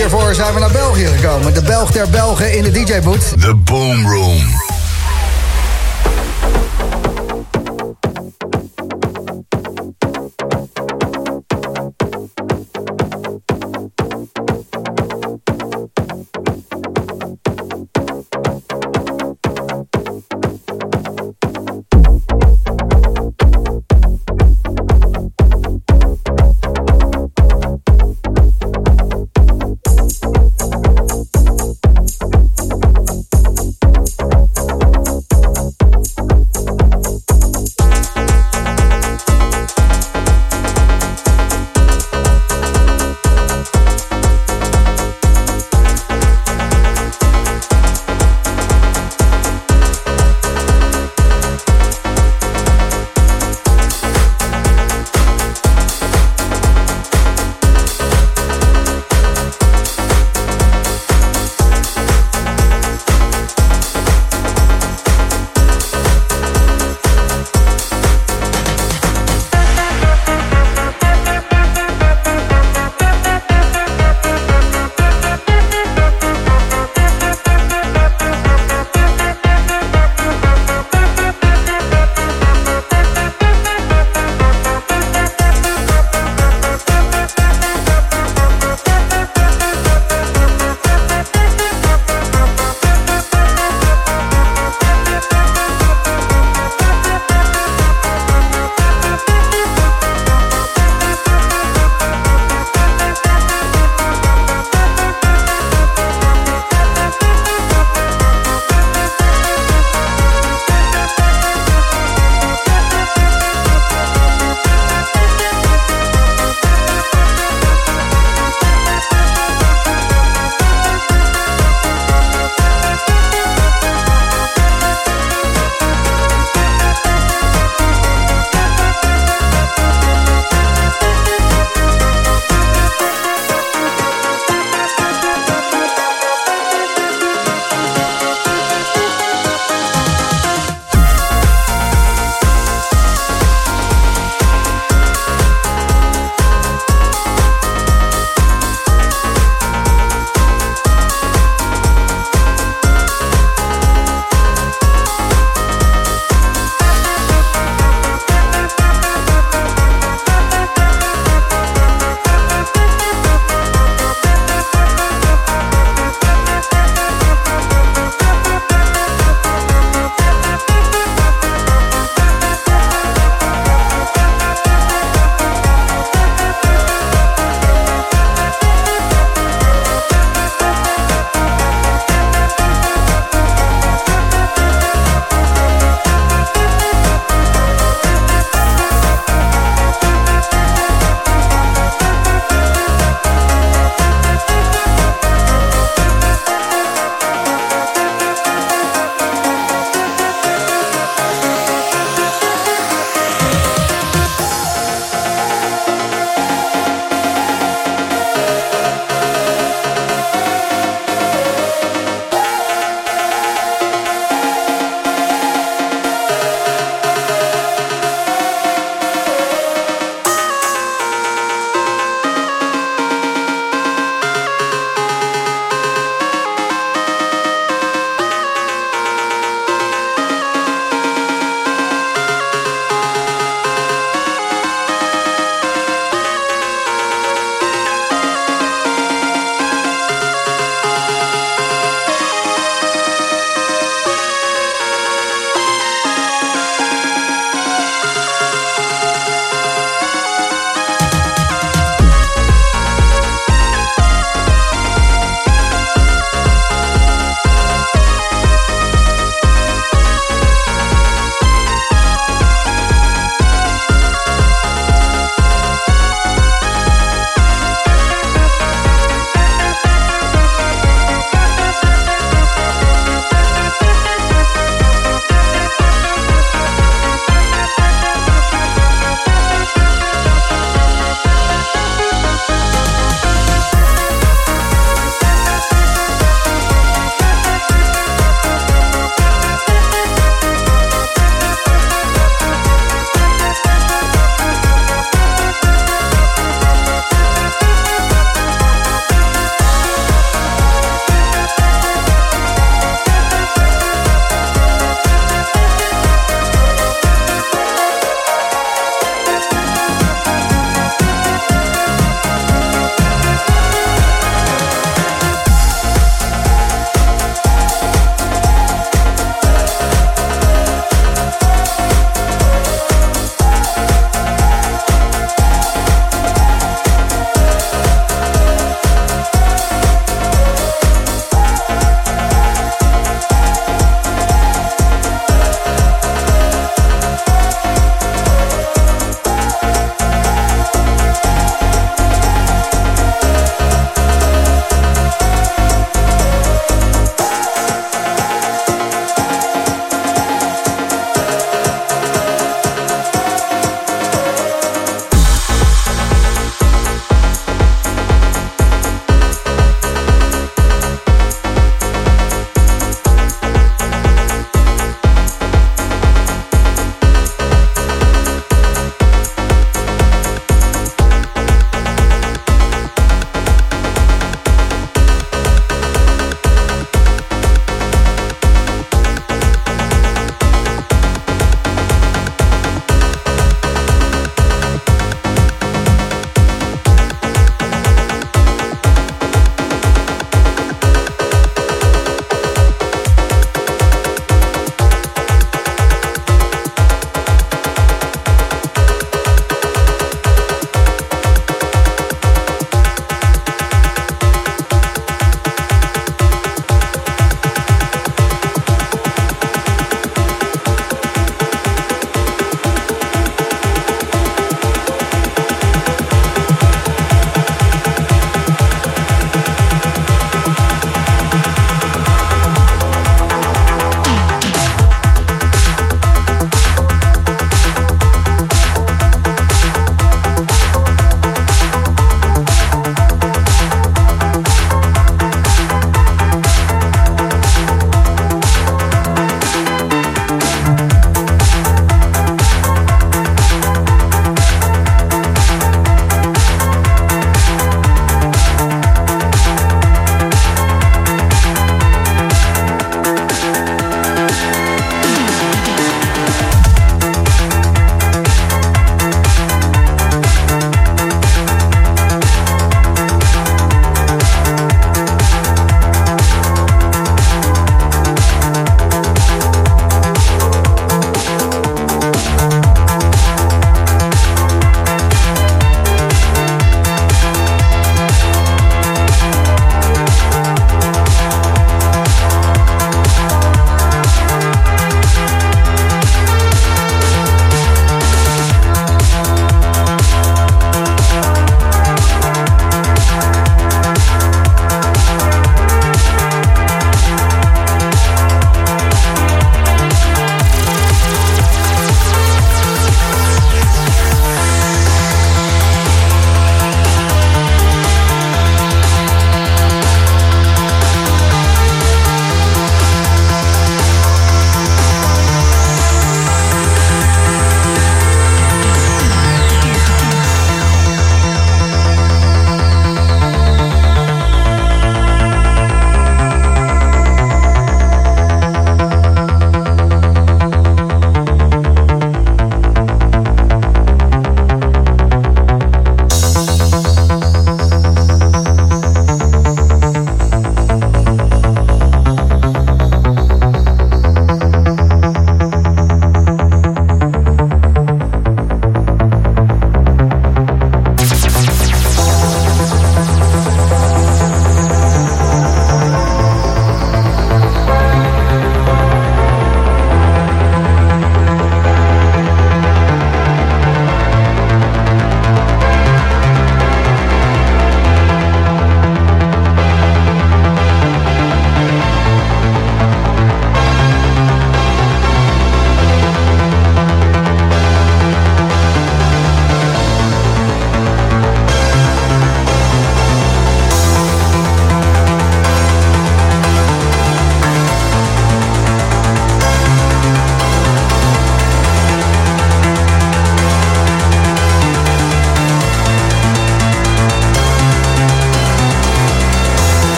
hiervoor zijn we naar België gekomen. De Belg ter Belgen in de DJ-boot. The Boom Room.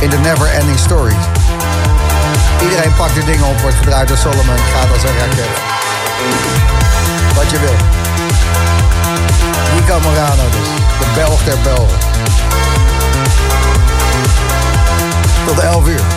In de Never Ending Story. Iedereen pakt de dingen op, wordt gedraaid door Solomon, gaat als een raket. Wat je wil. Nico Morano dus, de Belg der Belgen. Tot 11 uur.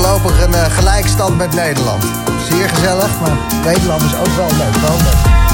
voorlopig een eh, gelijkstand met Nederland. Zeer gezellig, maar Nederland is ook wel leuk. Wel.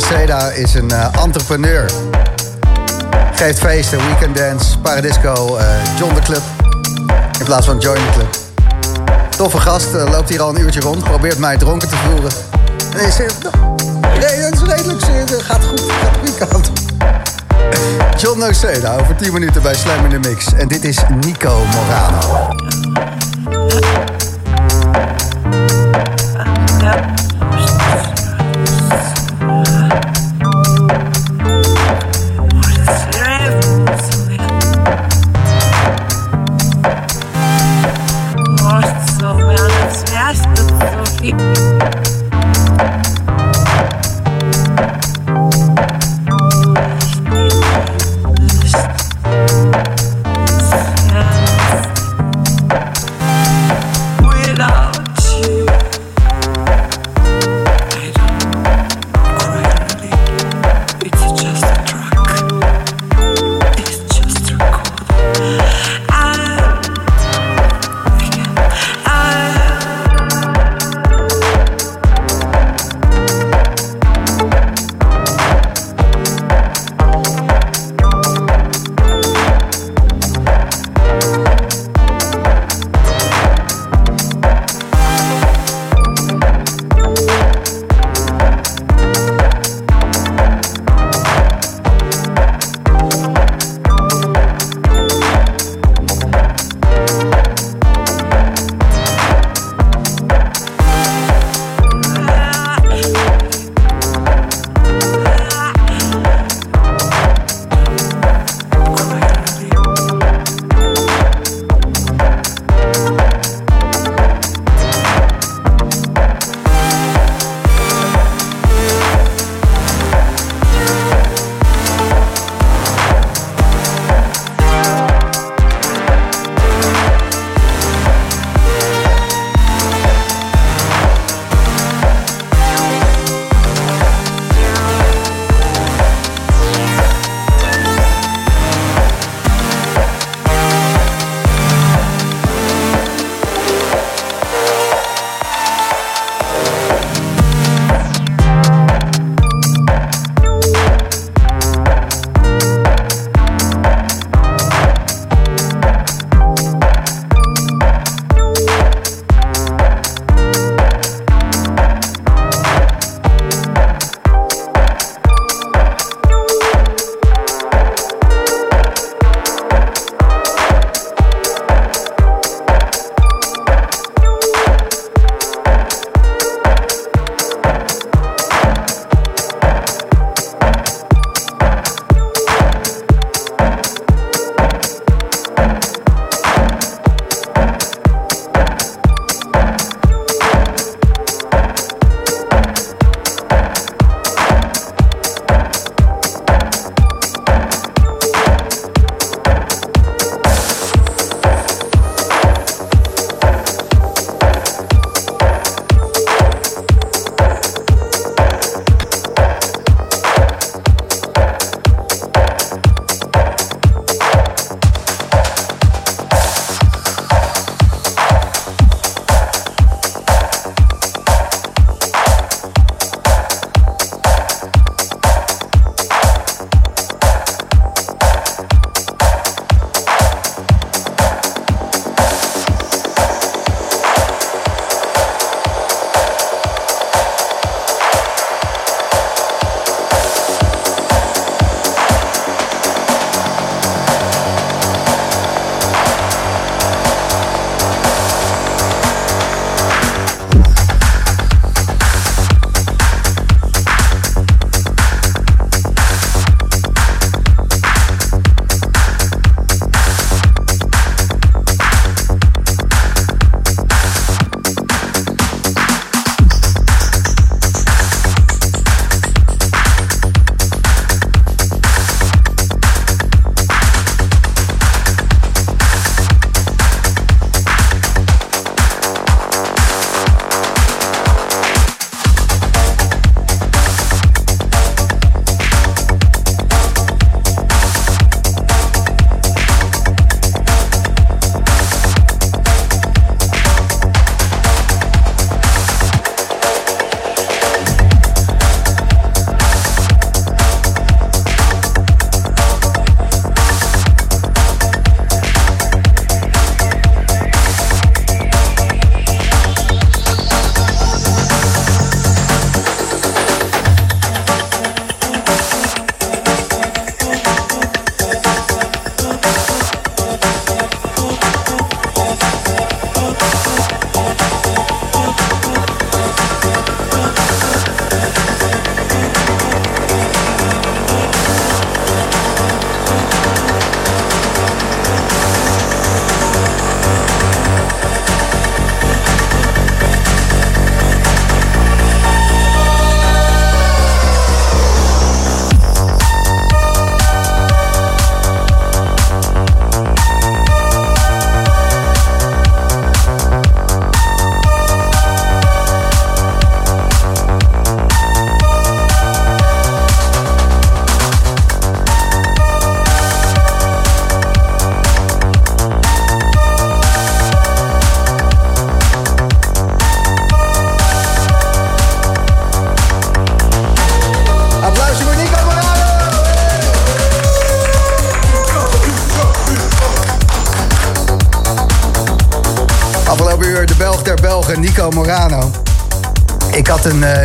Noceda is een uh, entrepreneur. Geeft feesten, weekend dance, paradisco, uh, John de Club. In plaats van Join the Club. Toffe gast, loopt hier al een uurtje rond. Probeert mij dronken te voeren. En hij zegt... Nee, dat is redelijk. Gaat goed, gaat de goede kant. John Noceda over 10 minuten bij Slam in de Mix. En dit is Nico Morano.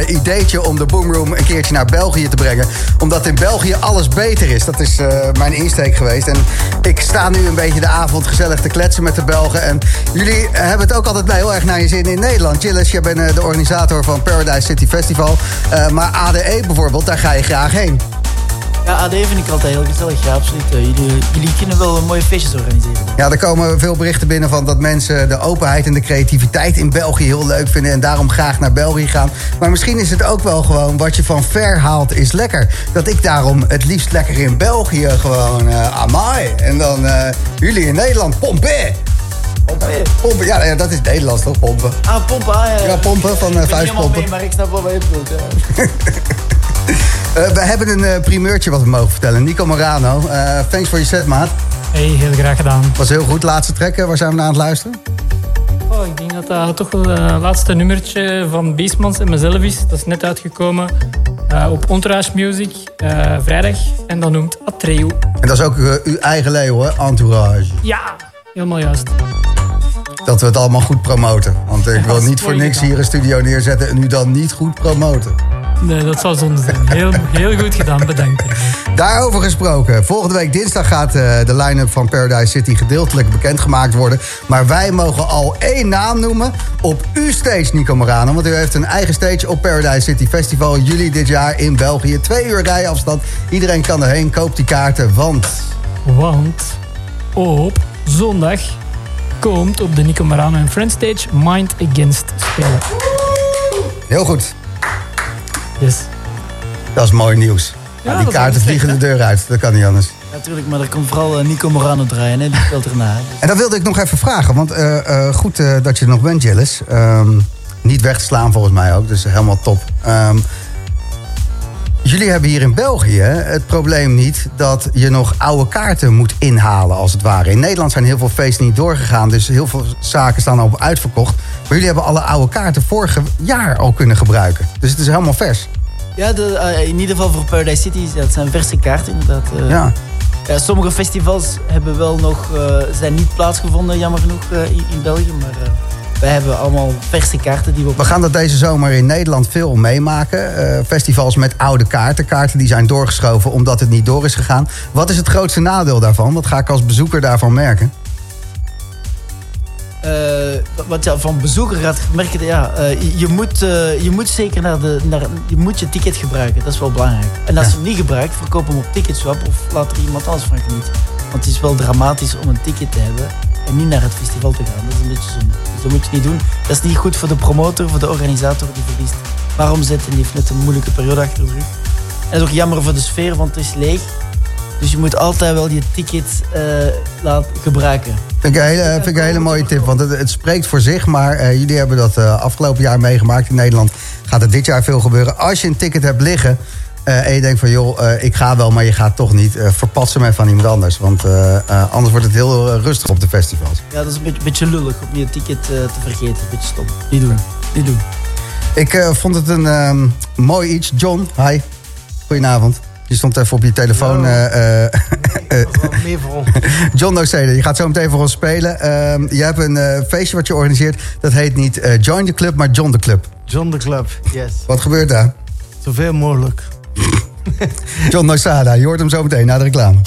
Ideetje om de Boomroom een keertje naar België te brengen. Omdat in België alles beter is. Dat is uh, mijn insteek geweest. En ik sta nu een beetje de avond gezellig te kletsen met de Belgen. En jullie hebben het ook altijd bij heel erg naar je zin in Nederland. Gilles, jij bent uh, de organisator van Paradise City Festival. maar ADE bijvoorbeeld, daar ga je graag heen. Ja, AD vind ik altijd heel gezellig. Ja, absoluut. Eh, jullie, jullie kunnen wel mooie feestjes organiseren. Ja, er komen veel berichten binnen van dat mensen de openheid en de creativiteit in België heel leuk vinden. En daarom graag naar België gaan. Maar misschien is het ook wel gewoon wat je van ver haalt is lekker. Dat ik daarom het liefst lekker in België gewoon uh, amai. En dan uh, jullie in Nederland pompen. Pompen. pompen. Ja, ja, dat is Nederlands toch, pompen? Ah, pompen. Ah, ja, ja. pompen van uh, vijf pompen. Mee, maar ik snap wel wat je bedoelt. Uh, we hebben een uh, primeurtje wat we mogen vertellen. Nico Morano, uh, thanks voor je set, maat. Hey, heel graag gedaan. Was heel goed. Laatste trekken, waar zijn we naar aan het luisteren? Oh, ik denk dat dat toch wel het laatste nummertje van Beastmans en mezelf is. Dat is net uitgekomen op Entourage Music, vrijdag. En dat noemt Atreo. En dat is ook uw eigen leeuw, hè? Entourage. Ja, helemaal juist. Dat we het allemaal goed promoten. Want ik wil niet voor niks hier een studio neerzetten en u dan niet goed promoten. Nee, dat zou zonde zijn. Heel, heel goed gedaan, bedankt. Daarover gesproken. Volgende week dinsdag gaat uh, de line-up van Paradise City gedeeltelijk bekendgemaakt worden. Maar wij mogen al één naam noemen op uw stage, Nico Morano. Want u heeft een eigen stage op Paradise City Festival. Juli dit jaar in België. Twee uur rijafstand. Iedereen kan erheen. Koop die kaarten, want... Want op zondag komt op de Nico Morano en Friends stage Mind Against spelen. Heel goed. Yes. Dat is mooi nieuws. Ja, die kaarten vliegen de deur uit. Dat kan niet anders. Natuurlijk, maar er komt vooral uh, Nico Morano draaien. Hè? Die speelt erna. Dus. En dat wilde ik nog even vragen. Want uh, uh, goed dat je er nog bent, Gilles. Um, niet weg te slaan volgens mij ook. Dus helemaal top. Um, jullie hebben hier in België het probleem niet... dat je nog oude kaarten moet inhalen, als het ware. In Nederland zijn heel veel feesten niet doorgegaan. Dus heel veel zaken staan al uitverkocht. Maar jullie hebben alle oude kaarten vorig jaar al kunnen gebruiken. Dus het is helemaal vers. Ja, de, uh, in ieder geval voor Paradise City, dat zijn verse kaarten inderdaad. Uh, ja. ja. Sommige festivals hebben wel nog, uh, zijn niet plaatsgevonden, jammer genoeg, in, in, België. Maar wij hebben allemaal verse kaarten die we... We gaan dat deze zomer in Nederland veel meemaken. festivals met oude kaarten. Kaarten die zijn doorgeschoven omdat het niet door is gegaan. Wat is het grootste nadeel daarvan? Wat ga ik als bezoeker daarvan merken? Uh, wat ja, van bezoeker gaat merken, ja, uh, je, moet, uh, je moet zeker naar de, naar, je, moet je ticket gebruiken. Dat is wel belangrijk. En als ja. je hem niet gebruikt, verkoop hem op Ticketswap of laat er iemand anders van genieten. Want het is wel dramatisch om een ticket te hebben en niet naar het festival te gaan. Dat is een beetje zonde. Dus dat moet je niet doen. Dat is niet goed voor de promotor, voor de organisator die verliest. Waarom zit en heeft net een moeilijke periode achter de rug. En is ook jammer voor de sfeer, want het is leeg. Dus je moet altijd wel je ticket uh, laten gebruiken. Vind ik een hele, vind ik een hele mooie tip, want het, het spreekt voor zich. Maar uh, jullie hebben dat uh, afgelopen jaar meegemaakt. In Nederland gaat er dit jaar veel gebeuren. Als je een ticket hebt liggen en je denkt van... joh, ik ga wel, maar je gaat toch niet. verpas hem even van iemand anders. Want anders wordt het heel rustig op de festivals. Ja, dat is een beetje, beetje lullig om je ticket te vergeten. Een beetje stom. Niet doen. Niet doen. Ik vond het een um, mooi iets. John, hi. Goedenavond. Je stond even op je telefoon. Uh, uh, meer voor ons. John Nocede, je gaat zo meteen voor ons spelen. Uh, je hebt een uh, feestje wat je organiseert. Dat heet niet uh, Join the Club, maar John the Club. John the Club, yes. Wat gebeurt daar? Zoveel mogelijk. John Noceda, je hoort hem zo meteen na de reclame.